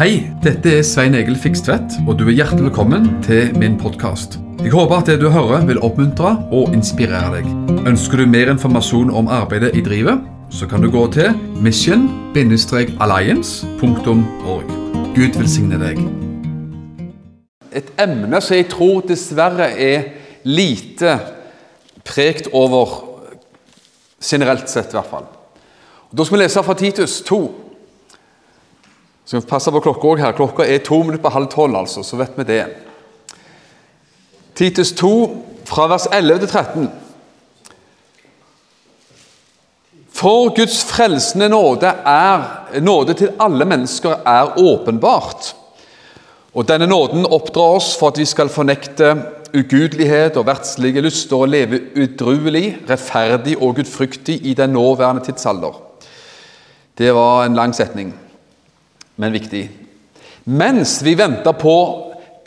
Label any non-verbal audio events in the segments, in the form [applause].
Hei, dette er Svein Egil Fikstvedt, og du er hjertelig velkommen til min podkast. Jeg håper at det du hører vil oppmuntre og inspirere deg. Ønsker du mer informasjon om arbeidet i drivet, så kan du gå til mission-alliance.org. Gud velsigne deg. Et emne som jeg tror dessverre er lite prekt over, generelt sett i hvert fall. Da skal vi lese fra Titus 2. Så vi passe på klokka også her. Klokka er to minutter på halv tolv, altså, så vet vi det. Titus 2, fra vers 11 til 13. For Guds frelsende nåde, er, nåde til alle mennesker er åpenbart. Og Denne nåden oppdrar oss for at vi skal fornekte ugudelighet og verdslige lyster og leve udruelig, rettferdig og gudfryktig i den nåværende tidsalder. Det var en lang setning men viktig. Mens vi venter på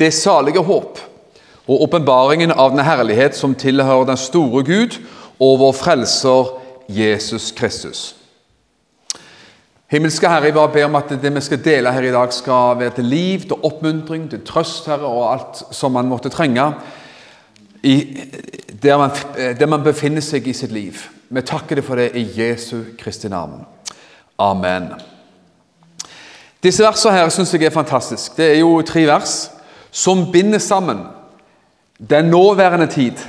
det salige håp og åpenbaringen av den herlighet som tilhører den store Gud og vår frelser Jesus Kristus. Himmelske Herre, jeg bare ber om at det vi skal dele her i dag, skal være til liv, til oppmuntring, til trøst, Herre, og alt som man måtte trenge i, der, man, der man befinner seg i sitt liv. Vi takker deg for det i Jesu Kristi navn. Amen. Disse versene her synes jeg er fantastisk. Det er jo tre vers som binder sammen den nåværende tid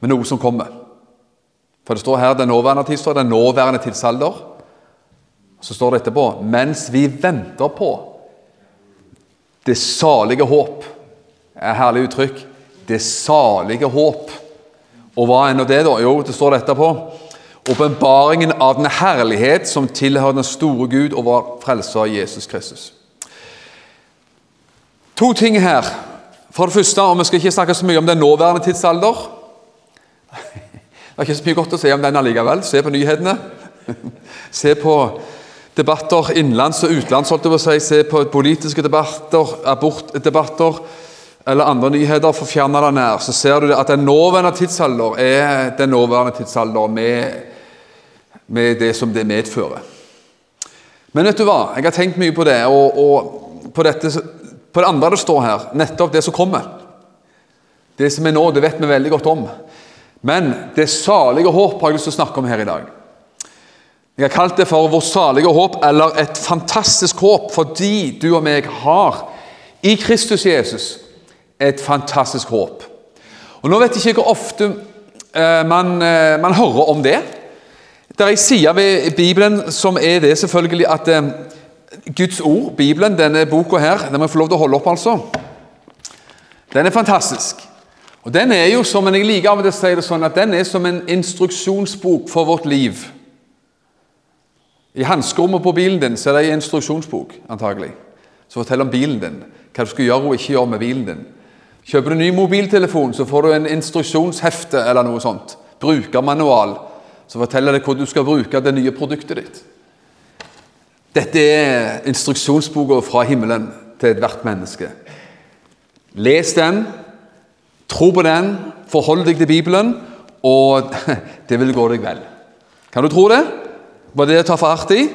med noe som kommer. For det står her den nåværende tid, står den nåværende tidsalder. Så står det etterpå mens vi venter på det salige håp. Er et herlig uttrykk. Det salige håp. Og hva er nå det, da? Jo, det står det etterpå. Åpenbaringen av den herlighet som tilhører den store Gud og vår frelser Jesus Kristus. To ting her. For det første, og Vi skal ikke snakke så mye om den nåværende tidsalder. Det er ikke så mye godt å si om den allikevel. Se på nyhetene. Se på debatter innenlands og utenlands. Si. Se på politiske debatter, abortdebatter eller andre nyheter. Forfjerne det nær. Så ser du at den nåværende tidsalder er den nåværende tidsalder med med det som det medfører. Men vet du hva? Jeg har tenkt mye på det, og, og på, dette, på, det andre det står her, nettopp det som kommer. Det som er nå, det vet vi veldig godt om. Men det salige håp har jeg lyst til å snakke om her i dag. Jeg har kalt det for vårt salige håp, eller et fantastisk håp, fordi du og meg har i Kristus Jesus et fantastisk håp. Og Nå vet jeg ikke hvor ofte eh, man, eh, man hører om det. Det er ei side ved Bibelen som er det selvfølgelig at eh, Guds ord, Bibelen, denne boka her, den må jeg få lov til å holde opp, altså. Den er fantastisk. Og Den er jo som jeg liker av å si det sånn, at den er som en instruksjonsbok for vårt liv. I hanskerommet på bilen din så er det en instruksjonsbok antagelig, som forteller om bilen din. Hva du skal gjøre og ikke gjøre med bilen din. Kjøper du ny mobiltelefon, så får du en instruksjonshefte eller noe sånt. Brukermanual så forteller det hvordan du skal bruke det nye produktet ditt. Dette er instruksjonsboka fra himmelen til ethvert menneske. Les den, tro på den, forhold deg til Bibelen, og [laughs] det vil gå deg vel. Kan du tro det? Var det å ta for artig?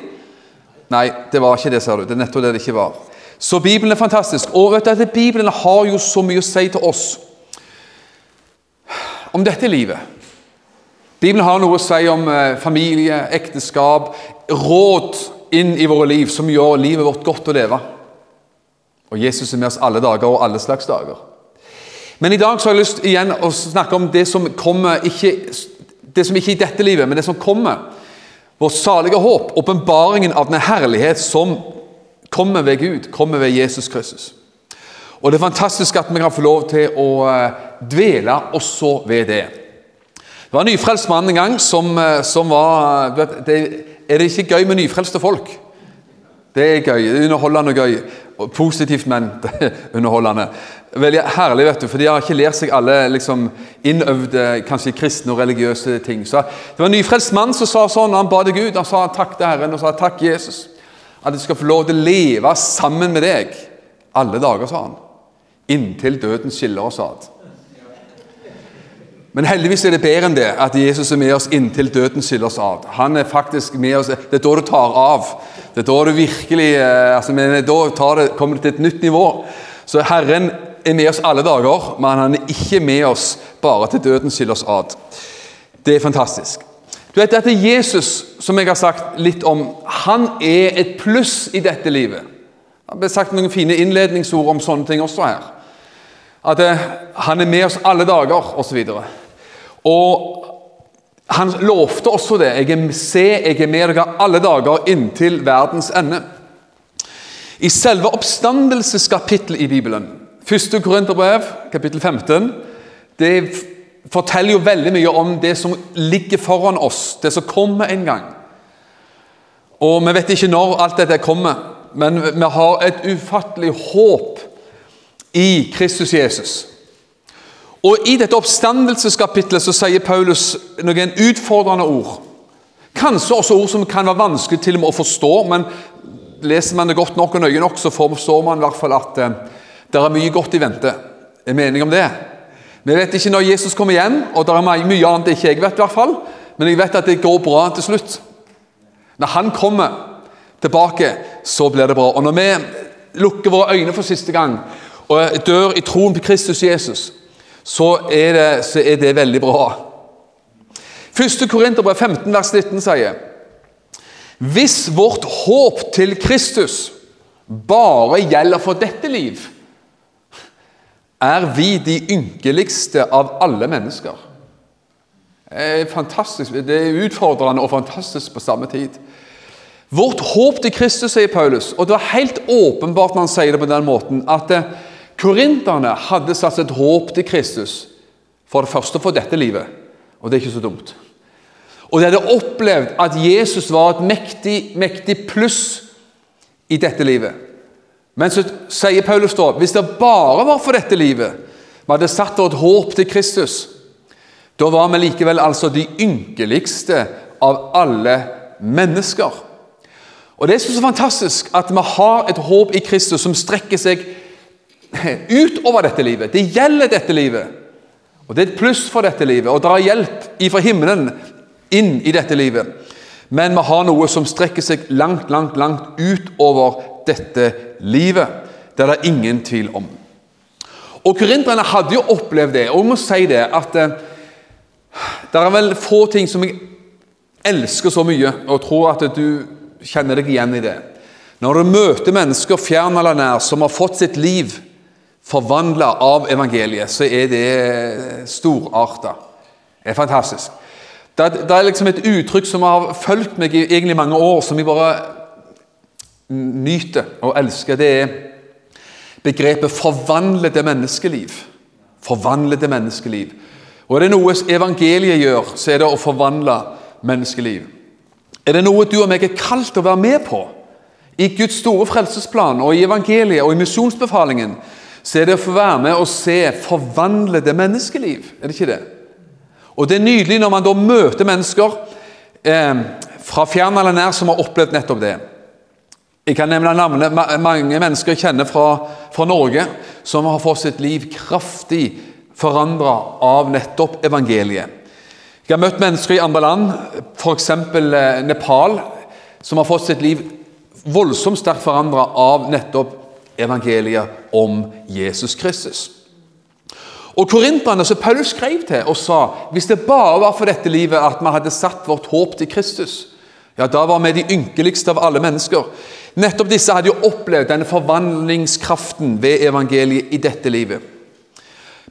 Nei, det var ikke det, ser du. Det er nettopp det det ikke var. Så Bibelen er fantastisk. Og vet du at Bibelen har jo så mye å si til oss om dette livet. Bibelen har noe å si om eh, familie, ekteskap, råd inn i våre liv som gjør livet vårt godt å leve. Og Jesus er med oss alle dager og alle slags dager. Men i dag så har jeg lyst igjen å snakke om det som kommer ikke, det som ikke er i dette livet, men det som kommer. Vårt salige håp, åpenbaringen av den herlighet som kommer ved Gud, kommer ved Jesus Kristus. Og Det er fantastisk at vi kan få lov til å eh, dvele også ved det. Det var en nyfrelst mann en gang som, eh, som var det, Er det ikke gøy med nyfrelste folk? Det er gøy. Det er underholdende og gøy. Positivt, men [laughs] underholdende. Veldig herlig, vet du, for de har ikke lært seg alle liksom, innøvde kanskje kristne og religiøse ting. Så Det var en nyfrelst mann som sa sånn, han ba til Gud han sa takk til Herren og sa takk, Jesus, at jeg skal få lov til å leve sammen med deg alle dager, sa han. Inntil døden skiller oss ad. Men heldigvis er det bedre enn det at Jesus er med oss inntil døden skiller oss ad. Han er faktisk med oss, Det er da du tar av. Det er da du virkelig eh, altså, men Da det, kommer det til et nytt nivå. Så Herren er med oss alle dager, men han er ikke med oss bare til døden skiller oss ad. Det er fantastisk. Du vet, Dette Jesus, som jeg har sagt litt om, han er et pluss i dette livet. Det ble sagt noen fine innledningsord om sånne ting også her. At eh, han er med oss alle dager, osv. Og han lovte også det. Jeg er, se, jeg er med dere alle dager inntil verdens ende. I selve oppstandelseskapittelet i Bibelen, 1. Korinterbrev, kapittel 15, det forteller jo veldig mye om det som ligger foran oss, det som kommer en gang. Og Vi vet ikke når alt dette kommer, men vi har et ufattelig håp i Kristus Jesus. Og I dette oppstandelseskapitlet så sier Paulus noen utfordrende ord. Kanskje også ord som kan være vanskelig til og med å forstå, men leser man det godt nok og nøye nok, så forstår man i hvert fall at eh, det er mye godt i vente. Er mening om det? Vi vet ikke når Jesus kommer igjen, og det er mye annet ikke jeg vet, i hvert fall, men jeg vet at det går bra til slutt. Når han kommer tilbake, så blir det bra. Og når vi lukker våre øyne for siste gang og dør i troen på Kristus Jesus, så er det, så er det veldig bra. 1. Korinterbrev 15, vers 19 sier Hvis vårt håp til Kristus bare gjelder for dette liv, er vi de ynkeligste av alle mennesker. Det er det er utfordrende og fantastisk på samme tid. Vårt håp til Kristus, sier Paulus, og det var helt åpenbart når han sier det på den måten, at Korinterne hadde satt et håp til Kristus for det første for dette livet, og det er ikke så dumt. Og de hadde opplevd at Jesus var et mektig, mektig pluss i dette livet. Men så sier Paulus da hvis det bare var for dette livet vi hadde satt vårt håp til Kristus, da var vi likevel altså de ynkeligste av alle mennesker. Og Det er så fantastisk at vi har et håp i Kristus som strekker seg utover dette livet. Det gjelder dette livet. Og Det er et pluss for dette livet å dra hjelp ifra himmelen inn i dette livet. Men vi har noe som strekker seg langt, langt, langt utover dette livet. Det er det ingen tvil om. Og Korinterne hadde jo opplevd det. Og jeg må si det at eh, det er vel få ting som jeg elsker så mye, og tror at du kjenner deg igjen i det. Når du møter mennesker fjern eller nær som har fått sitt liv forvandla av evangeliet, så er det storarta. Det er fantastisk. Det er, det er, liksom et uttrykk som har fulgt meg i egentlig mange år, som jeg bare nyter og elsker. Det er begrepet 'forvandlede menneskeliv'. Forvandlede menneskeliv. Og er det noe evangeliet gjør, så er det å forvandle menneskeliv. Er det noe du og meg er kalt å være med på i Guds store frelsesplan og i evangeliet og i misjonsbefalingen, så er det å få være med og se forvandlede menneskeliv. Er det ikke det? Og Det er nydelig når man da møter mennesker eh, fra fjern eller nær som har opplevd nettopp det. Jeg kan nevne navnet mange mennesker jeg kjenner fra, fra Norge som har fått sitt liv kraftig forandra av nettopp evangeliet. Jeg har møtt mennesker i andre land, f.eks. Eh, Nepal, som har fått sitt liv voldsomt sterkt forandra av nettopp evangeliet om Jesus Kristus. Og Korinterne som Paul skrev til og sa hvis det bare var for dette livet at vi hadde satt vårt håp til Kristus, ja, da var vi de ynkeligste av alle mennesker. Nettopp disse hadde jo opplevd denne forvandlingskraften ved evangeliet i dette livet.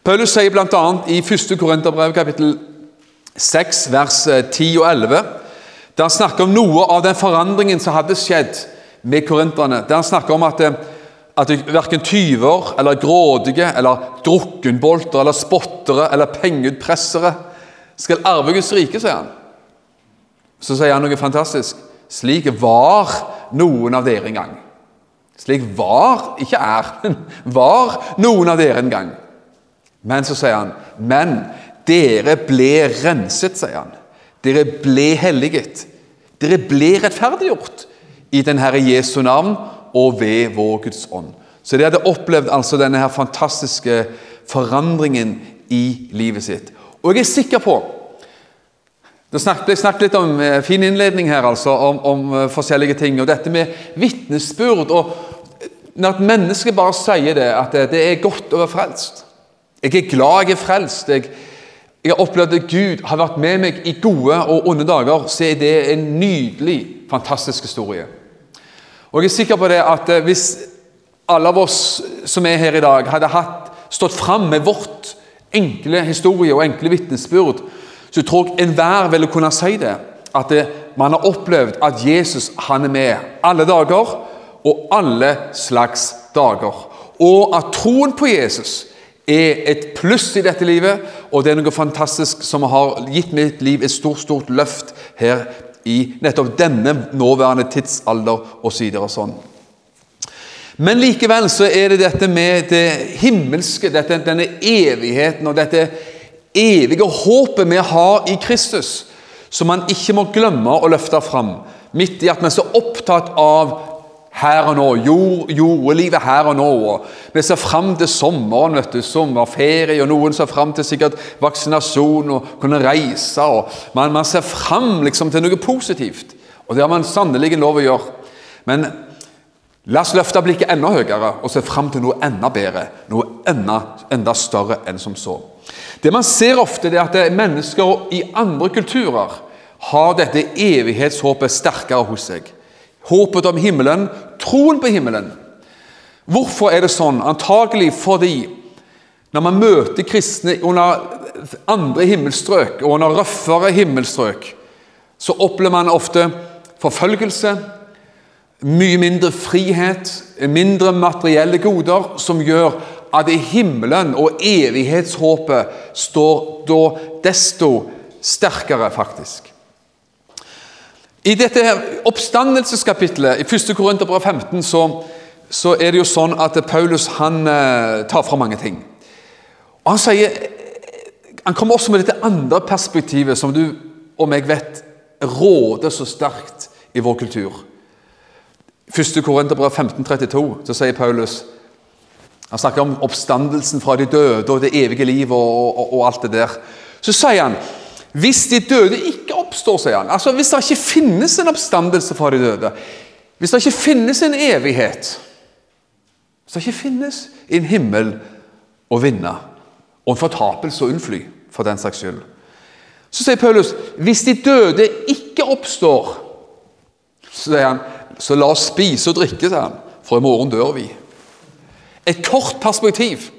Paulus sier bl.a. i 1. Korinterbrev kapittel 6, vers 10 og 11, der han snakker om noe av den forandringen som hadde skjedd med korinterne. Der han snakker om at at verken tyver eller grådige eller drukkenbolter eller spottere eller pengeutpressere skal arve Guds rike, sier han. Så sier han noe fantastisk. Slik var noen av dere en gang. Slik var, ikke er, men var noen av dere en gang. Men så sier han, men dere ble renset, sier han. Dere ble helliget. Dere ble rettferdiggjort i den Herre Jesu navn og ved vår Guds ånd. Så de hadde opplevd altså denne her fantastiske forandringen i livet sitt. Og jeg er sikker på Det ble snakket litt om eh, fin innledning her, altså, om, om eh, forskjellige ting. Og dette med vitnesbyrd. og Når et menneske bare sier det, at det, det er godt å være frelst Jeg er glad jeg er frelst. jeg jeg har opplevd at Gud har vært med meg i gode og onde dager, så er det en nydelig, fantastisk historie. Og jeg er sikker på det at eh, hvis alle av oss som er her i dag, hadde hatt, stått fram med vårt enkle historie og enkle vitnesbyrd, så jeg tror jeg enhver ville kunne si det. At det, man har opplevd at Jesus han er med alle dager og alle slags dager. Og at troen på Jesus er et pluss i dette livet, og det er noe fantastisk som har gitt mitt liv et stort stort løft her i nettopp denne nåværende tidsalder osv. Og sånn. Men likevel så er det dette med det himmelske, dette, denne evigheten og dette evige håpet vi har i Kristus, som man ikke må glemme å løfte fram. Midt i at vi er så opptatt av her og nå. Jord, jordelivet her og nå. Vi ser fram til sommeren, vet du, sommerferie, og noen ser fram til sikkert vaksinasjon og kunne reise. og Man, man ser fram liksom, til noe positivt, og det har man sannelig lov å gjøre. Men la oss løfte blikket enda høyere og se fram til noe enda bedre, noe enda, enda større enn som så. Det man ser ofte, er at mennesker i andre kulturer har dette evighetshåpet sterkere hos seg håpet om himmelen, troen på himmelen. Hvorfor er det sånn? Antagelig fordi når man møter kristne under andre himmelstrøk og under røffere himmelstrøk, så opplever man ofte forfølgelse, mye mindre frihet, mindre materielle goder, som gjør at himmelen og evighetshåpet står da desto sterkere, faktisk. I dette oppstandelseskapitlet i 1. Korinterbrev 15 så, så, er det jo sånn at Paulus han eh, tar fra mange ting. Og Han sier, han kommer også med dette andre perspektivet som du og meg vet råder så sterkt i vår kultur. 1. Korinterbrev 1532 så sier Paulus Han snakker om oppstandelsen fra de døde og det evige liv og, og, og alt det der. Så sier han hvis de døde ikke oppstår, sier han. Altså Hvis det ikke finnes en oppstandelse fra de døde, hvis det ikke finnes en evighet Hvis det ikke finnes en himmel å vinne, og en fortapelse å unnfly, for den saks skyld Så sier Paulus hvis de døde ikke oppstår, så sier han, så la oss spise og drikke, sier han, for i morgen dør vi. Et kort perspektiv.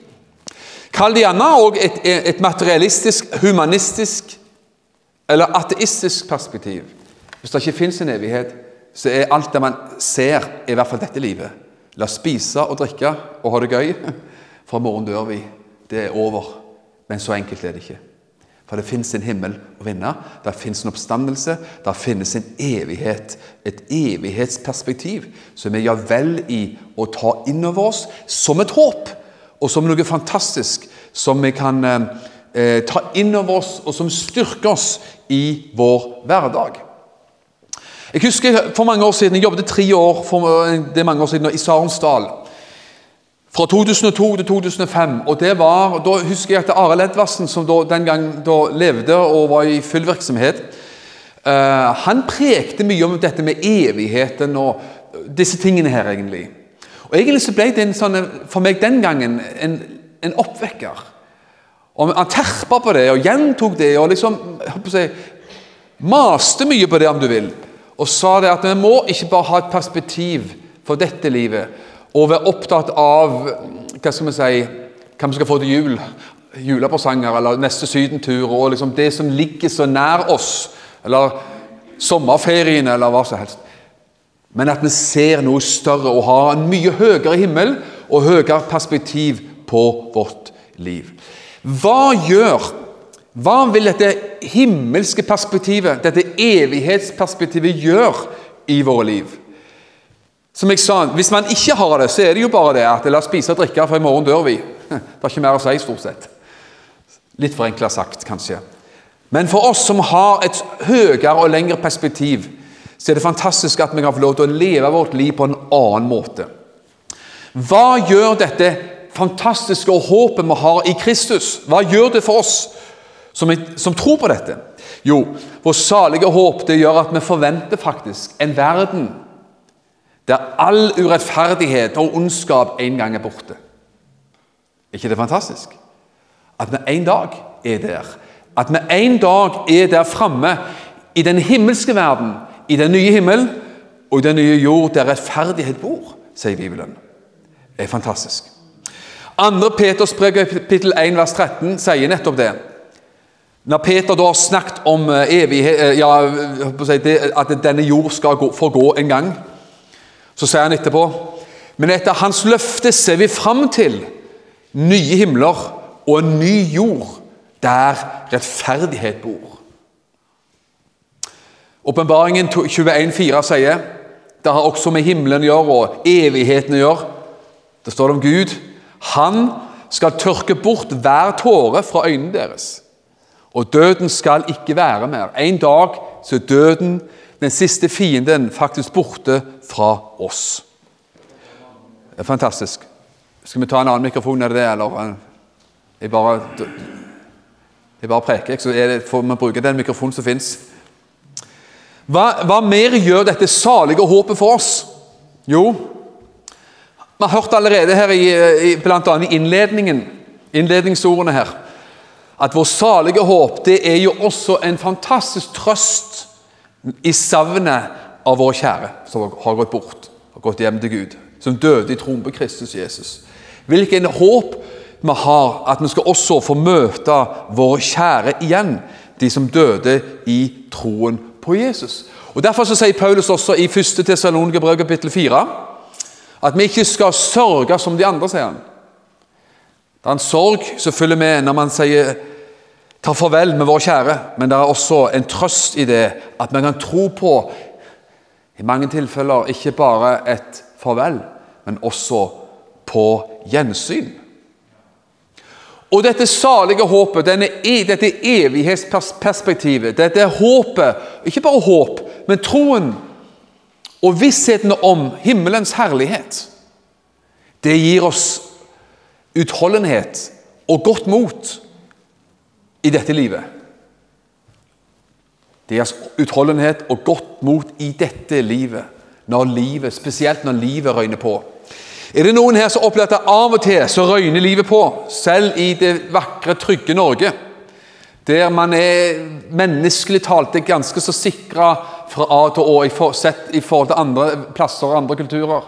Kall det gjerne òg et, et materialistisk, humanistisk eller ateistisk perspektiv, hvis det ikke fins en evighet, så er alt det man ser, i hvert fall dette livet. La oss spise og drikke og ha det gøy, [laughs] for i morgen dør vi. Det er over. Men så enkelt er det ikke. For det fins en himmel å vinne, det fins en oppstandelse, det finnes en evighet. Et evighetsperspektiv som vi gjør vel i å ta inn over oss som et håp, og som noe fantastisk som vi kan eh, eh, ta inn over oss, og som styrker oss i vår hverdag. Jeg husker for mange år siden, jeg jobbet tre år for, det er mange år siden, i Sarensdal. Fra 2002 til 2005. og det var, Da husker jeg at Arild Edvardsen, som da, den gang da levde og var i full virksomhet, uh, han prekte mye om dette med evigheten og disse tingene her, egentlig. Og Egentlig så ble det en sånn, for meg den gangen en, en oppvekker. Og Han terpa på det og gjentok det og liksom si, maste mye på det, om du vil. Og sa det at vi må ikke bare ha et perspektiv for dette livet og være opptatt av hva skal vi si, hva vi skal få til jul, julepresanger eller neste sydentur og liksom det som ligger så nær oss, eller sommerferien eller hva som helst. Men at vi ser noe større og har en mye høyere himmel og høyere perspektiv på vårt liv. Hva gjør Hva vil dette himmelske perspektivet, dette evighetsperspektivet, gjøre i våre liv? Som jeg sa, Hvis man ikke har det, så er det jo bare det at la oss spise og drikke, for i morgen dør vi. [laughs] Det er ikke mer å si, stort sett. Litt forenkla sagt, kanskje. Men for oss som har et høyere og lengre perspektiv, så er det fantastisk at vi kan få lov til å leve vårt liv på en annen måte. Hva gjør dette fantastiske håpet vi har i Kristus. Hva gjør det for oss? som, som tror på dette? Jo, vår salige håp det gjør at vi forventer faktisk en verden der all urettferdighet og ondskap en gang er borte. Er ikke det fantastisk? At vi en dag er der. At vi en dag er der framme i den himmelske verden, i den nye himmel og i den nye jord der rettferdighet bor, sier Bibelen. Det er fantastisk. Andre Peters brev, kapittel 1, vers 13, sier nettopp det. Når Peter da har snakket om eh, evighet, eh, ja, at denne jord skal forgå en gang, så sier han etterpå Men etter hans løfte ser vi fram til nye himler og en ny jord der rettferdighet bor. Åpenbaringen 21,4 sier det har også med himmelen å gjøre og evigheten å gjøre. Det står det om Gud. Han skal tørke bort hver tåre fra øynene deres. Og døden skal ikke være mer. En dag så er døden, den siste fienden, faktisk borte fra oss. Det er fantastisk. Skal vi ta en annen mikrofon? Er det det, eller? Jeg bare, jeg bare preker, så det, får vi bruke den mikrofonen som fins. Hva, hva, mer gjør dette salige håpet for oss? Jo, vi har hørt allerede her i, i blant annet innledningen, innledningsordene her, at vår salige håp det er jo også en fantastisk trøst i savnet av våre kjære som har gått bort, har gått hjem til Gud, som døde i troen på Kristus Jesus. Hvilken håp vi har at vi skal også få møte våre kjære igjen, de som døde i troen på Jesus. Og Derfor så sier Paulus også i 1. Tessalonikerbrev kapittel 4 at vi ikke skal sørge som de andre, sier han. Det er en sorg som følger med når man sier tar farvel med våre kjære, men det er også en trøst i det at vi kan tro på i mange tilfeller ikke bare et farvel, men også på gjensyn. Og dette salige håpet, denne, e, dette evighetsperspektivet, dette håpet Ikke bare håp, men troen og vissheten om himmelens herlighet. Det gir oss utholdenhet og godt mot i dette livet. Deres utholdenhet og godt mot i dette livet, når livet, spesielt når livet røyner på. Er det noen her som opplever at av og til så røyner livet på, selv i det vakre, trygge Norge? Der man er menneskelig talt er ganske så sikra fra A til Å sett i forhold til andre plasser og andre kulturer.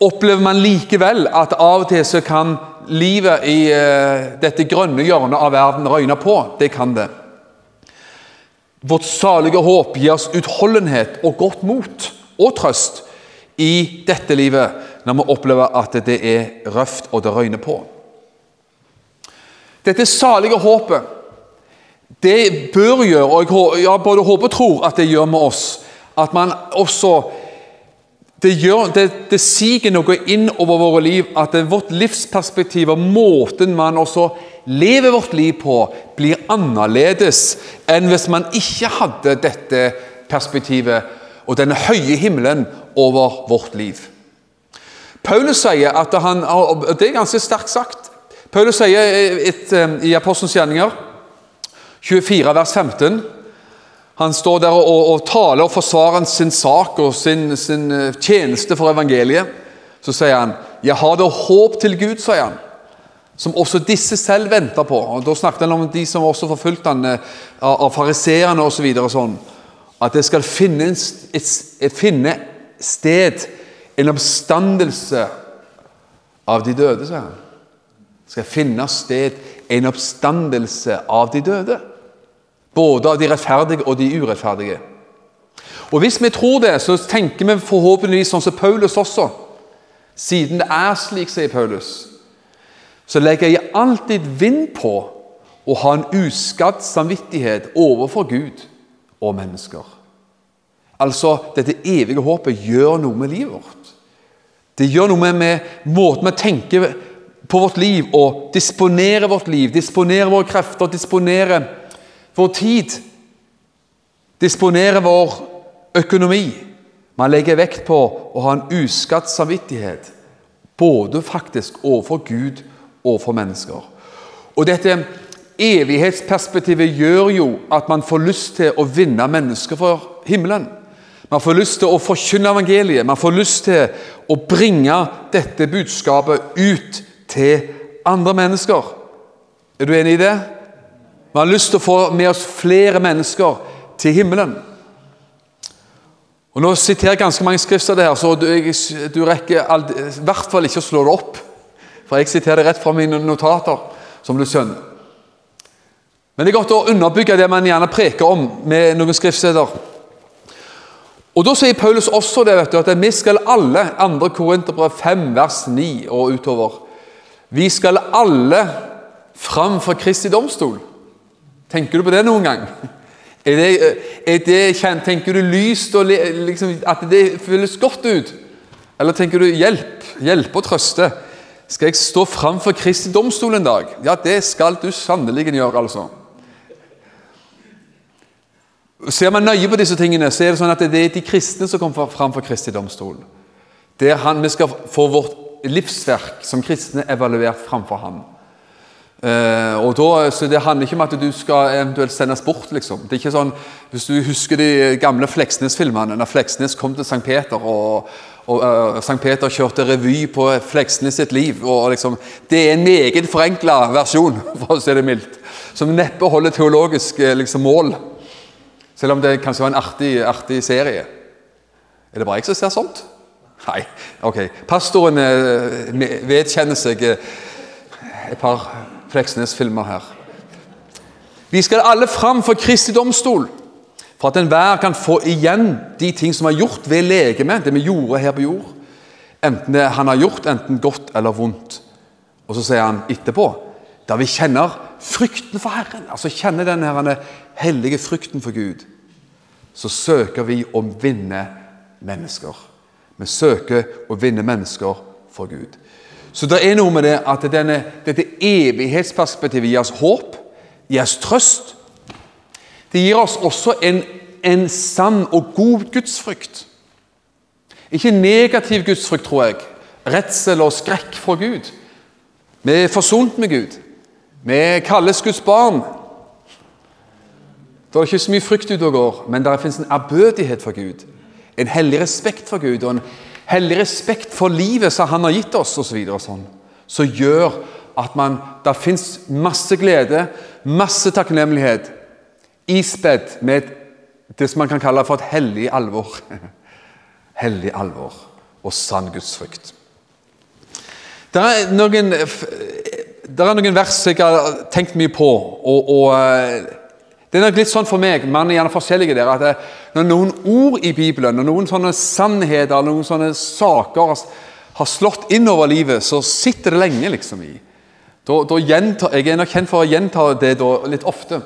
Opplever man likevel at av og til så kan livet i uh, dette grønne hjørnet av verden røyne på? Det kan det. Vårt salige håp gir oss utholdenhet og godt mot og trøst i dette livet når vi opplever at det er røft og det røyner på. Dette salige håpet, det bør gjøre, og jeg både håper og tror at det gjør med oss, at man også det, gjør, det, det siger noe inn over våre liv, at vårt livsperspektiv og måten man også lever vårt liv på, blir annerledes enn hvis man ikke hadde dette perspektivet og denne høye himmelen over vårt liv. Paulus sier at han, og Det er ganske sterkt sagt. Paulus sier et, et, i Apostelens gjerninger 24, vers 15 Han står der og, og taler og forsvarer sin sak og sin, sin, eh, tjeneste for evangeliet. Så sier han 'Jeg har da håp til Gud', sier han, som også disse selv venter på. Og Da snakket han om de som også forfulgte han eh, av, fariseerne osv. Så sånn at det skal finne, et, finne sted en oppstandelse av de døde, sier han. Det skal finne sted en oppstandelse av de døde. Både av de rettferdige og de urettferdige. Og Hvis vi tror det, så tenker vi forhåpentligvis sånn som Paulus også. Siden det er slik, sier Paulus, så legger jeg alltid vind på å ha en uskadd samvittighet overfor Gud og mennesker. Altså, Dette evige håpet gjør noe med livet vårt. Det gjør noe med, med måten vi tenker på vårt liv og disponerer vårt liv, disponerer våre krefter, disponerer vår tid, disponerer vår økonomi. Man legger vekt på å ha en uskadd samvittighet, både faktisk overfor Gud og for mennesker. Og dette evighetsperspektivet gjør jo at man får lyst til å vinne mennesker for himmelen. Man får lyst til å forkynne evangeliet, man får lyst til å bringe dette budskapet ut til andre mennesker. Er du enig i det? Vi har lyst til å få med oss flere mennesker til himmelen. Og Nå siterer jeg ganske mange skrifter det her, så du, jeg, du rekker aldri, i hvert fall ikke å slå det opp. For jeg siterer det rett fra mine notater, som du skjønner. Men det er godt å underbygge det man gjerne preker om, med noen skriftsteder. Og Da sier Paulus også det, vet du, at vi skal alle, 2. Korinterbrev 5, vers 9 og utover Vi skal alle fram for Kristi domstol. Tenker du på det noen gang? [laughs] Er det, er det tenker du lyst og liksom, at det føles godt ut? Eller tenker du hjelp, hjelpe og trøste? Skal jeg stå fram for Kristi domstol en dag? Ja, det skal du sannelig gjøre, altså. Ser man nøye på disse tingene, så er det sånn at det er de kristne som kommer fram for Kristi domstol. Der han, Vi skal få vårt livsverk som kristne evaluert framfor ham. Uh, og da, så Det handler ikke om at du skal eventuelt sendes bort. liksom. Det er ikke sånn, Hvis du husker de gamle Fleksnes-filmene, da Fleksnes kom til St. Peter og, og uh, St. Peter kjørte revy på Fleksnes sitt liv. og liksom, Det er en meget forenkla versjon, [laughs] for å si det mildt, som neppe holder teologisk eh, liksom, mål. Selv om det kanskje var en artig, artig serie. Er det bare jeg som ser sånt? Nei. Ok. Pastoren uh, vedkjenner seg et par Fleksnes-filmer her. Vi skal alle fram for Kristi domstol, for at enhver kan få igjen de ting som er gjort ved legemet, det vi gjorde her på jord. Enten det han har gjort, enten godt eller vondt. Og så sier han etterpå, da vi kjenner frykten for Herren, altså kjenner den hellige frykten for Gud, så søker vi å vinne mennesker. Vi søker å vinne mennesker for Gud. Så det er noe med det at denne, dette evighetsperspektivet gir oss håp, gir oss trøst. Det gir oss også en, en sann og god gudsfrykt. Ikke negativ gudsfrykt, tror jeg. Redsel og skrekk for Gud. Vi er forsont med Gud. Vi kalles Guds barn. Det er ikke så mye frykt ute og går, men det finnes en ærbødighet for Gud. En hellig respekt for Gud og en hellig respekt for livet som han har gitt oss, osv. Så sånn, som gjør at man, det fins masse glede, masse takknemlighet, ispedd med det som man kan kalle for et hellig alvor. [laughs] hellig alvor og sann gudsfrykt. Det er noen, det er noen vers jeg har tenkt mye på. og, og eh, det er nok litt sånn for meg, man er gjerne forskjellige der, at når noen ord i Bibelen, når noen sånne sannheter, eller noen sånne saker har slått innover livet, så sitter det lenge liksom i. Da, da gjentar, jeg er nok kjent for å gjenta det da, litt ofte.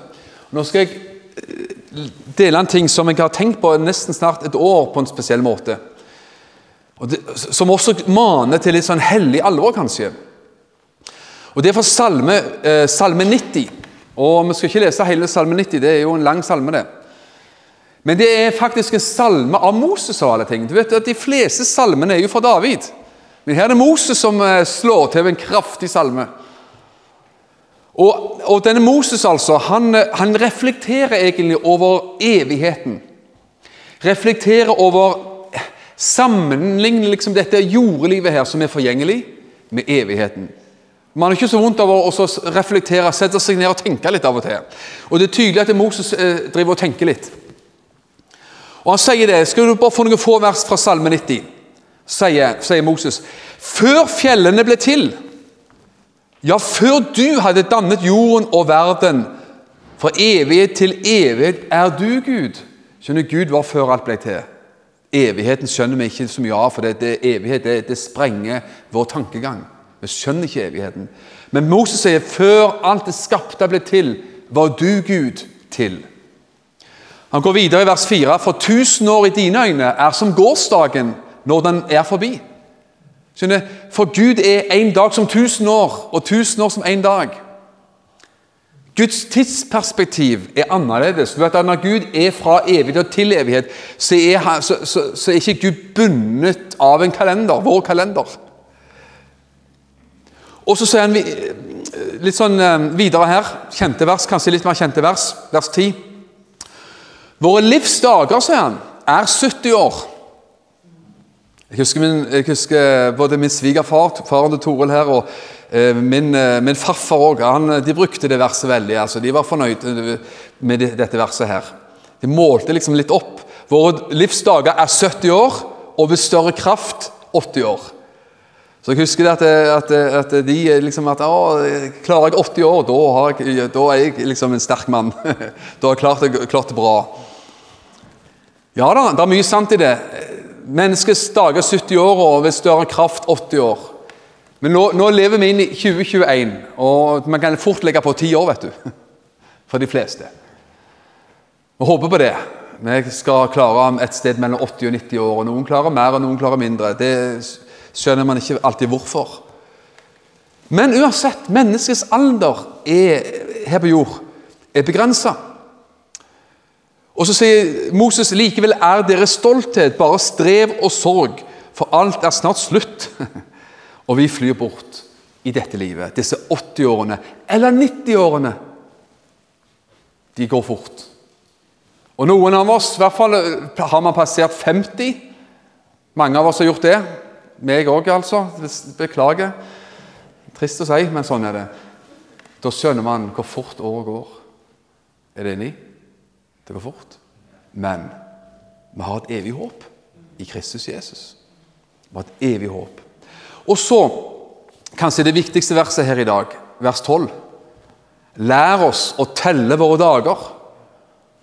Nå skal jeg eh, dele en ting som jeg har tenkt på nesten snart et år på en spesiell måte. Det, som også maner til litt sånn hellig alvor, kanskje. Og Det er fra Salme, eh, salme 90. Og Vi skal ikke lese hele Salme 90, det er jo en lang salme. det. Men det er faktisk en salme av Moses. og alle ting. Du vet at De fleste salmene er jo fra David. Men her er det Moses som eh, slår til en kraftig salme. Og, og denne Moses altså, han, eh, han, reflekterer egentlig over evigheten. Reflekterer over Sammenligner liksom dette jordelivet her som er forgjengelig, med evigheten. Man har ikke så vondt av å reflektere, sette seg ned og tenke litt av og til. Og Det er tydelig at Moses eh, driver og tenker litt. Og Han sier det. Skal du bare få noen få vers fra Salme 90? Sier, sier Moses. Før fjellene ble til, ja, før du hadde dannet jorden og verden, fra evighet til evighet er du Gud. Skjønner Gud var før alt ble til. Evigheten skjønner vi ikke så mye av, for det, det evighet det, det sprenger vår tankegang. Vi skjønner ikke evigheten. Men Moses sier før alt det skapte ble til, var du Gud til. Han går videre i vers 4.: For tusen år i dine øyne er som gårsdagen når den er forbi. For Gud er en dag som tusen år, og tusen år som en dag. Guds tidsperspektiv er annerledes. Du vet at Når Gud er fra evighet til evighet, så er, så, så, så er ikke Gud bundet av en kalender, vår kalender. Og så sier han litt sånn eh, videre her. Kjente vers, kanskje litt mer kjente vers. Vers 10. Våre livsdager, sier han, er 70 år. Jeg husker, min, jeg husker både min svigerfar, faren til Toril her, og eh, min, eh, min, farfar òg. De brukte det verset veldig. altså De var fornøyd med dette verset her. De målte liksom litt opp. Våre livsdager er 70 år, og ved større kraft 80 år. Så jeg husker at, at, at de liksom at, å, Klarer jeg 80 år, da, jeg, da er jeg liksom en sterk mann. [laughs] da har jeg klart det, klart det bra. Ja da, det er mye sant i det. Menneskets dager 70 år, og ved større kraft 80 år. Men nå, nå lever vi inn i 2021, og man kan fort legge på 10 år, vet du. [laughs] For de fleste. Vi håper på det. Vi skal klare et sted mellom 80 og 90 år. og Noen klarer mer, og noen klarer mindre. Det skjønner man ikke alltid hvorfor. Men uansett, menneskets alder er, her på jord er begrensa. Og så sier Moses likevel er deres stolthet bare strev og sorg, for alt er snart slutt. [laughs] og vi flyr bort i dette livet. Disse 80-årene, eller 90-årene, de går fort. Og noen av oss, i hvert fall har man passert 50. Mange av oss har gjort det. Meg òg, altså. Beklager. Trist å si, men sånn er det. Da skjønner man hvor fort året går. Er det enig? Det går fort. Men vi har et evig håp i Kristus Jesus. Vi har et evig håp. Og så, kanskje det viktigste verset her i dag, vers 12. Lær oss å telle våre dager,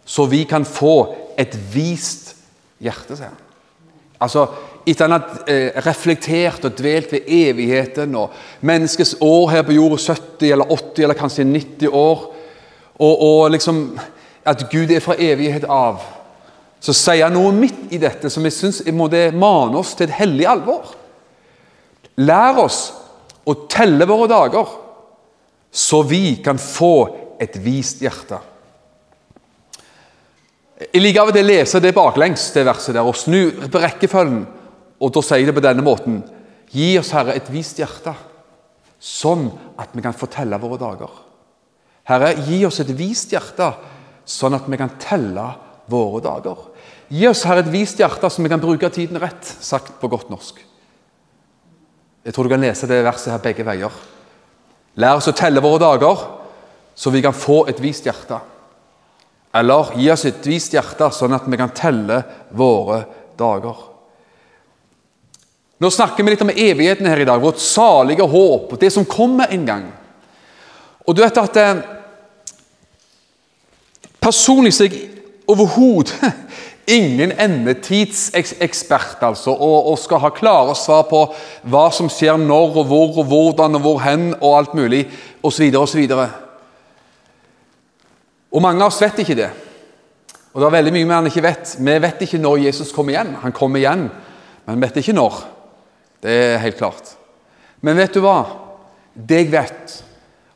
så vi kan få et vist hjerte, sier han. Altså, etter han eh, reflektert og dvelt ved evigheten og menneskets år her på jorda 70 eller 80 eller kanskje 90 år, og, og liksom at Gud er fra evighet av, så sier han noe midt i dette som jeg syns mane oss til et hellig alvor. Lær oss å telle våre dager, så vi kan få et vist hjerte. Jeg liker av og til å lese det baklengs, det verset der, og snu på rekkefølgen. Og da sier det på denne måten Gi oss, Herre, et vist hjerte, sånn at vi kan fortelle våre dager. Herre, gi oss et vist hjerte, sånn at vi kan telle våre dager. Gi oss, Herre, et vist hjerte, så vi kan bruke tiden rett, sagt på godt norsk. Jeg tror du kan lese det verset her begge veier. Lær oss å telle våre dager, så vi kan få et vist hjerte. Eller gi oss et vist hjerte, sånn at vi kan telle våre dager. Nå snakker vi litt om evigheten her i dag, vårt salige håp, det som kommer en gang. Og du vet at eh, Personlig er jeg overhodet [laughs] ingen endetidsekspert altså, og, og, skal ha klare svar på hva som skjer når og hvor og hvordan og hvor hen og alt mulig osv. osv. Og mange av oss vet ikke det. Og det er veldig mye vi ikke vet. Vi vet ikke når Jesus kommer igjen. Han kommer igjen, men vi vet ikke når. Det er helt klart. Men vet du hva? Det jeg vet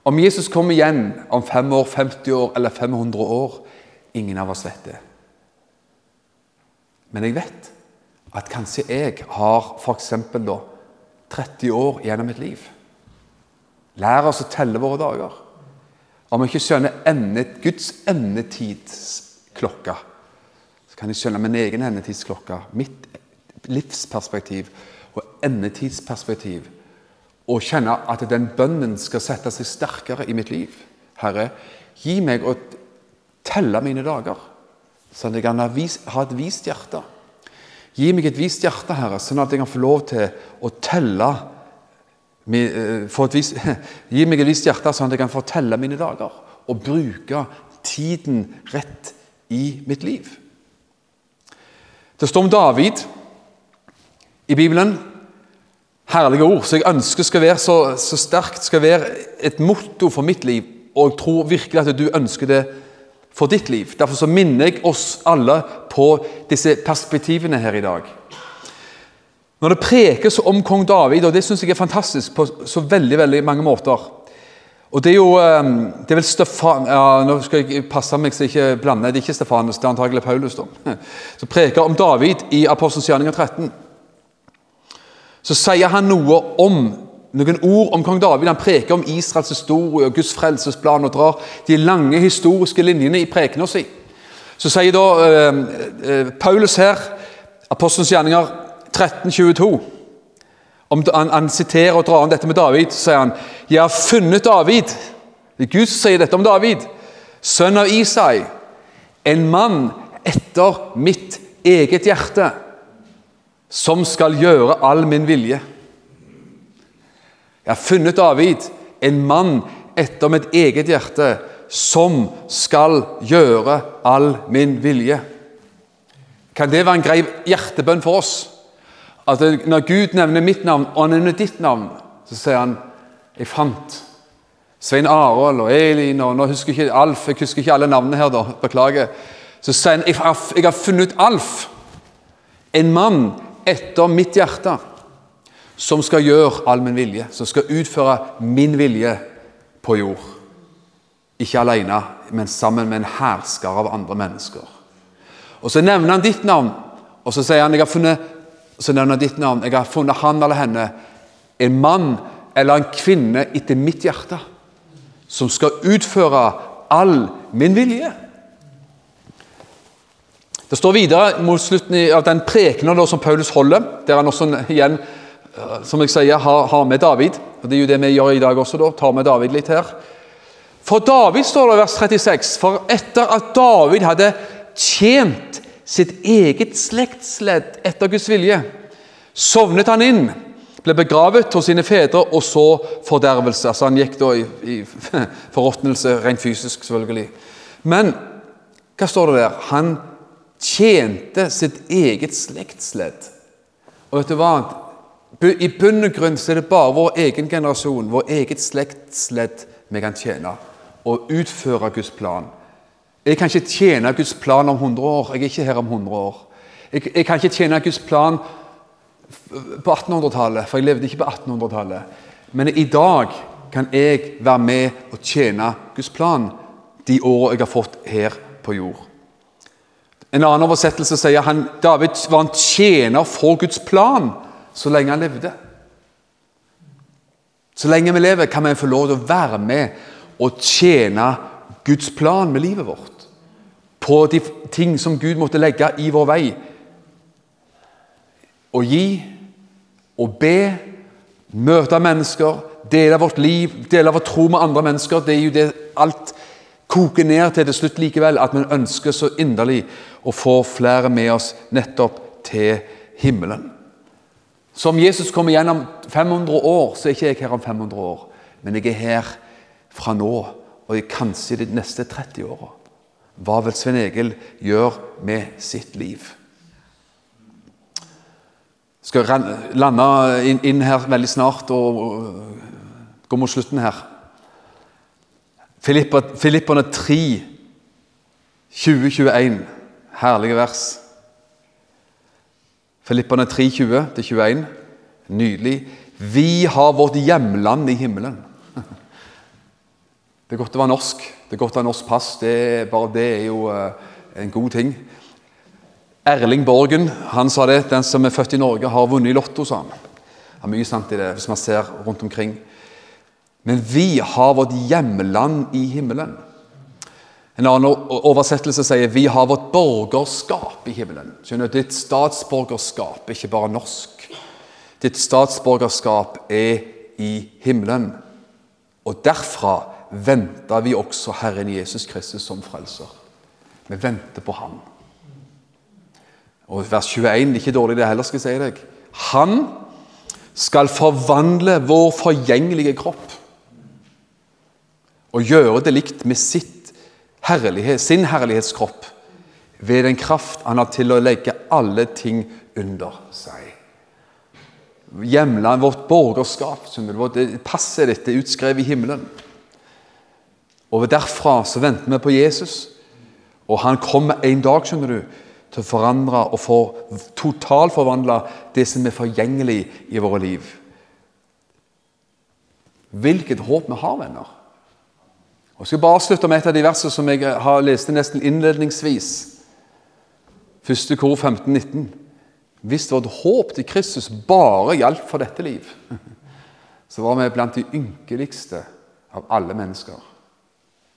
Om Jesus kommer igjen om fem år, 50 år eller 500 år Ingen av oss vet det. Men jeg vet at kanskje jeg har f.eks. 30 år gjennom mitt liv. Lær oss å telle våre dager. Om jeg ikke skjønner endet, Guds endetidsklokke, så kan jeg skjønne min egen endetidsklokke, mitt livsperspektiv og endetidsperspektiv og kjenne at den bønnen skal sette seg sterkere i mitt liv. Herre, gi meg å telle mine dager, sånn at jeg kan ha et vist hjerte. Gi meg et vist hjerte, Herre, sånn at jeg kan få lov til å telle eh, vis, [laughs] Gi meg et vist hjerte, sånn at jeg kan fortelle mine dager og bruke tiden rett i mitt liv. Det står om David i Bibelen. Herlige ord. Så jeg ønsker skal være så, så sterkt, skal være et motto for mitt liv. Og jeg tror virkelig at du ønsker det for ditt liv. Derfor så minner jeg oss alle på disse perspektivene her i dag. Når det prekes om kong David, og det syns jeg er fantastisk på så veldig veldig mange måter og Det er jo ehm, det er vel Stefan, ja, Nå skal jeg passe meg så jeg ikke blander. Det er ikke Stefanus, det er antakelig Paulus. da, [laughs] som preker om David i Apostelens gjerninger 13 så sier han noe om noen ord om kong David. Han preker om Israels historie og Guds frelsesplan og drar de lange historiske linjene i prekena si. Så sier da eh, eh, Paulus her, Apostelens gjerninger 1322 om, han, han, siterer og drar om dette med David. så sier han, 'Jeg har funnet David.' Gud sier dette om David. Sønn av Isai. En mann etter mitt eget hjerte, som skal gjøre all min vilje. Jeg har funnet David, en mann etter mitt eget hjerte, som skal gjøre all min vilje. Kan det være en grei hjertebønn for oss? At Når Gud nevner mitt navn, og han nevner ditt navn, så sier han 'Jeg fant'. Svein Arold og Elin og nå husker ikke Alf, jeg husker ikke alle navnene her, da, beklager. Så sier han 'Jeg har, funnet Alf, en mann etter mitt hjerte' som skal gjøre all min vilje, som skal utføre min vilje på jord. Ikke alene, men sammen med en hersker av andre mennesker. Og Så nevner han ditt navn, og så sier han jeg har funnet, så nevner han ditt navn, jeg har funnet han eller henne, en mann eller en kvinne etter mitt hjerte, som skal utføre all min vilje. Det står videre mot slutten av den prekenen som Paulus holder, der han også igjen som jeg sier, har, har, med David. og Det er jo det vi gjør i dag også. da, tar med David litt her. For David står det i vers 36, for etter at David hadde tjent sitt eget slektsledd etter Guds vilje, sovnet han inn, ble begravet hos sine fedre og så fordervelse. Altså Han gikk da i, i [laughs] forråtnelse, rent fysisk, selvfølgelig. Men hva står det der? Han tjente sitt eget slektsledd. Og vet du hva? I bunn og grunn så er det bare vår egen generasjon, vår eget slektsledd, vi kan tjene og utføre Guds plan. Jeg kan ikke tjene Guds plan om 100 år. Jeg er ikke her om 100 år. Jeg, jeg kan ikke tjene Guds plan på 1800-tallet, for jeg levde ikke på 1800-tallet. Men i dag kan jeg være med og tjene Guds plan de årene jeg har fått her på jord. En annen oversettelse sier han David var en tjener for Guds plan så lenge han levde. Så lenge vi lever, kan vi få lov til å være med og tjene Guds plan med livet vårt. På de ting som Gud måtte legge i vår vei. Å gi, å be, møte mennesker, dele vårt liv, dele vår tro med andre mennesker. Det er jo det alt koker ned til til slutt likevel, at vi ønsker så inderlig å få flere med oss nettopp til himmelen. Så om Jesus kommer gjennom 500 år, så er ikke jeg her om 500 år. Men jeg er her fra nå og kanskje de neste 30 åra. Hva vil Svein Egil gjøre med sitt liv? Skal lande inn, her veldig snart og gå mot slutten her. Filipperne 3, 2021. Herlige vers. Filipperne 3.20-21. Nydelig. Vi har vårt hjemland i himmelen. [laughs] Det er godt å være norsk. Det er godt å ha norsk pass. Det bare det er jo uh, en god ting. Erling Borgen han sa det. Den som er født i Norge, har vunnet i Lotto, sa han. Det er mye sant i det, hvis man ser rundt omkring. Men vi har vårt hjemland i himmelen. En annen oversettelse sier vi har vårt borgerskap i himmelen. Skjønner? Ditt statsborgerskap er ikke bare norsk. Ditt statsborgerskap er i himmelen. Og derfra venter vi også Herren Jesus Kristus som frelser. Vi venter på Han. Og Vers 21 er ikke dårlig det heller, skal jeg si deg. Han skal forvandle vår forgjengelige kropp og gjøre det likt med herlighet, sin herlighetskropp ved den kraft han har til å legge alle ting under seg. Hjemland, vårt borgerskap, det passer dette utskrevet i himmelen. Og Derfra så venter vi på Jesus, og han kommer en dag skjønner du, til å forandre og for totalforvandle det som er forgjengelig i våre liv. Hvilket håp vi har, venner! Jeg skal bare avslutte med et av de versene som jeg har lest nesten innledningsvis. Første kor 15-19. Hvis vårt håp til Kristus bare gjaldt for dette liv, [laughs] så var vi blant de ynkeligste av alle mennesker.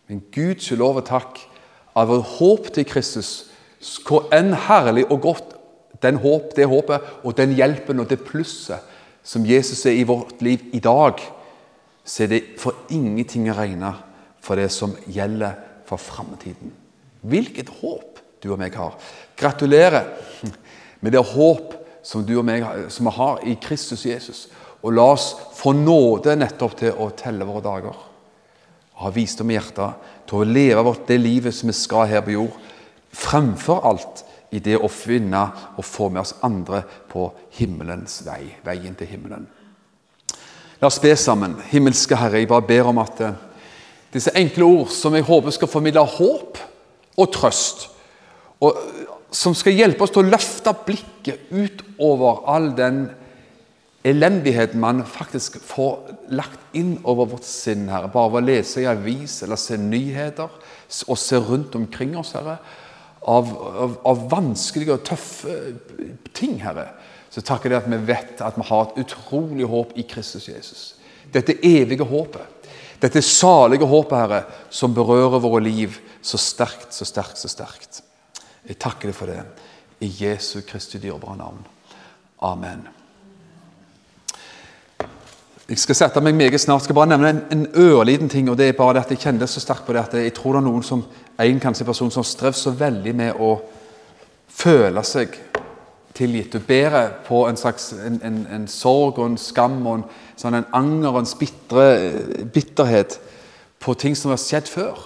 Men Gud lov og takk av vårt håp til Kristus, hvor enn herlig og godt den håp, det håpet og den hjelpen og det plusset som Jesus er i vårt liv i dag, så er det for ingenting å regne for det som gjelder for framtiden. Hvilket håp du og meg har. Gratulerer med det håp som du og meg som har i Kristus Jesus. Og la oss få nåde nettopp til å telle våre dager. Og ha visdom i hjertet til å leve vårt det livet som vi skal her på jord. Fremfor alt i det å finne og få med oss andre på himmelens vei. Veien til himmelen. La oss be sammen. Himmelske Herre, jeg bare ber om at eh, disse enkle ord som jeg håper skal formidle håp og trøst, og som skal hjelpe oss til å løfte blikket utover all den elendigheten man faktisk får lagt inn over vårt sinn, Herre. Bare ved å lese i avis eller se nyheter og se rundt omkring oss, Herre. Av, av, av vanskelige og tøffe ting, Herre. Så takker jeg at vi vet at vi har et utrolig håp i Kristus Jesus. Dette evige håpet. Dette salige håpet, Herre, som berører våre liv så sterkt, så sterkt, så sterkt. Jeg takker deg for det. I Jesu Kristi dyrebare navn. Amen. Jeg skal sette meg meget snart. Jeg skal bare nevne en, en ørliten ting. og det er bare at Jeg kjenner så sterkt på det at jeg tror det er noen som en kanskje person som strev så veldig med å føle seg tilgitt. Du bærer på en slags en, en, en, sorg og en skam og en, sånn en anger og en spitre, bitterhet på ting som har skjedd før.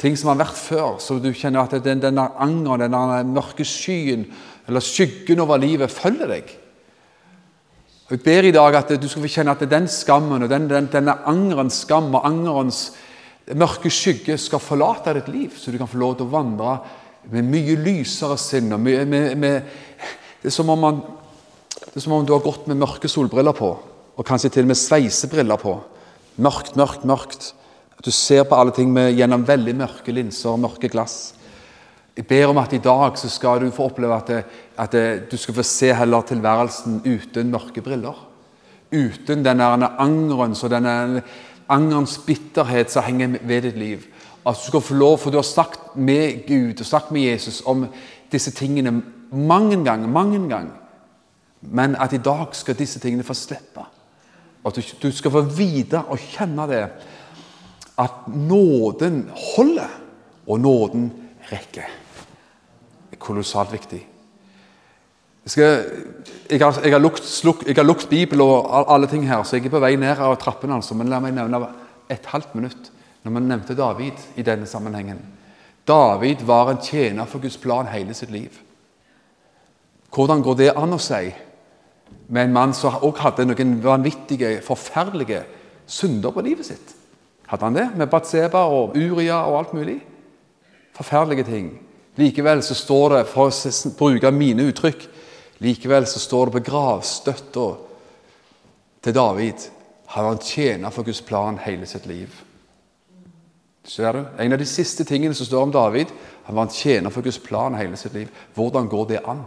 Ting som har vært før. Så du kjenner at den, denne angeren, denne mørke skyen eller skyggen over livet følger deg. Og Jeg ber i dag at du skal få kjenne at den skammen og den, den, denne angerens skam og angerens mørke skygge skal forlate ditt liv, så du kan få lov til å vandre med mye lysere sinn. det, det er som om du har gått med mørke solbriller på, og kanskje til og med sveisebriller på. Mørkt, mørkt, mørkt. At du ser på alle ting med, gjennom veldig mørke linser og mørke glass. Jeg ber om at i dag så skal du få oppleve at, det, at det, du skal få se heller tilværelsen uten mørke briller. Uten denne angeren og denne angerens bitterhet som henger ved ditt liv. At du skal få lov, for du har snakket med Gud og snakket med Jesus om disse tingene mange ganger, mange ganger. Men at i dag skal disse tingene få slippe. At du, skal få vite og kjenne det. At nåden holder, og nåden rekker Det er kolossalt viktig. Jeg, skal, jeg, har, jeg, har lukt, sluk, jeg, har, lukt, Bibel og alle ting her, så jeg er på vei ned av trappene. Altså, men la meg nevne et halvt minutt når man nevnte David i denne sammenhengen. David var en tjener for Guds plan hele sitt liv. Hvordan går det an å si med en mann som også hadde noen vanvittige, forferdelige synder på livet sitt? Hadde han det? Med Batseba og Uria og alt mulig? Forferdelige ting. Likevel så står det, for å bruke mine uttrykk, likevel så står det på gravstøtta til David han tjener for Guds plan hele sitt liv. Ser du? En av de siste tingene som står om David, han var en tjener for Guds plan hele sitt liv. Hvordan går det an?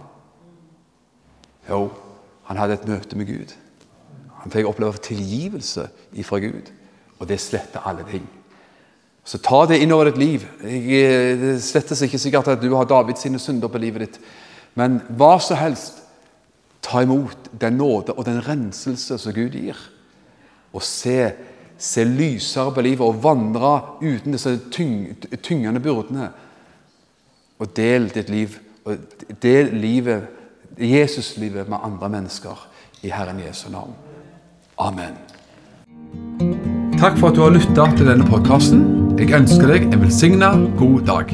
Jo, han hadde et møte med Gud. Han fikk oppleve tilgivelse ifra Gud, og det sletter alle ting. Så ta det innover ditt liv. Det slettes ikke sikkert at du har Davids sine synder på livet ditt. Men hva som helst, ta imot den nåde og den renselse som Gud gir. Og se, se lysere på livet og vandre uten disse tyng, tyngende byrdene. Og del ditt liv, og del livet, Jesus-livet med andre mennesker i Herren Jesu navn. Amen. Takk for at du har lytta til denne podkasten. Jeg ønsker deg en velsigna god dag.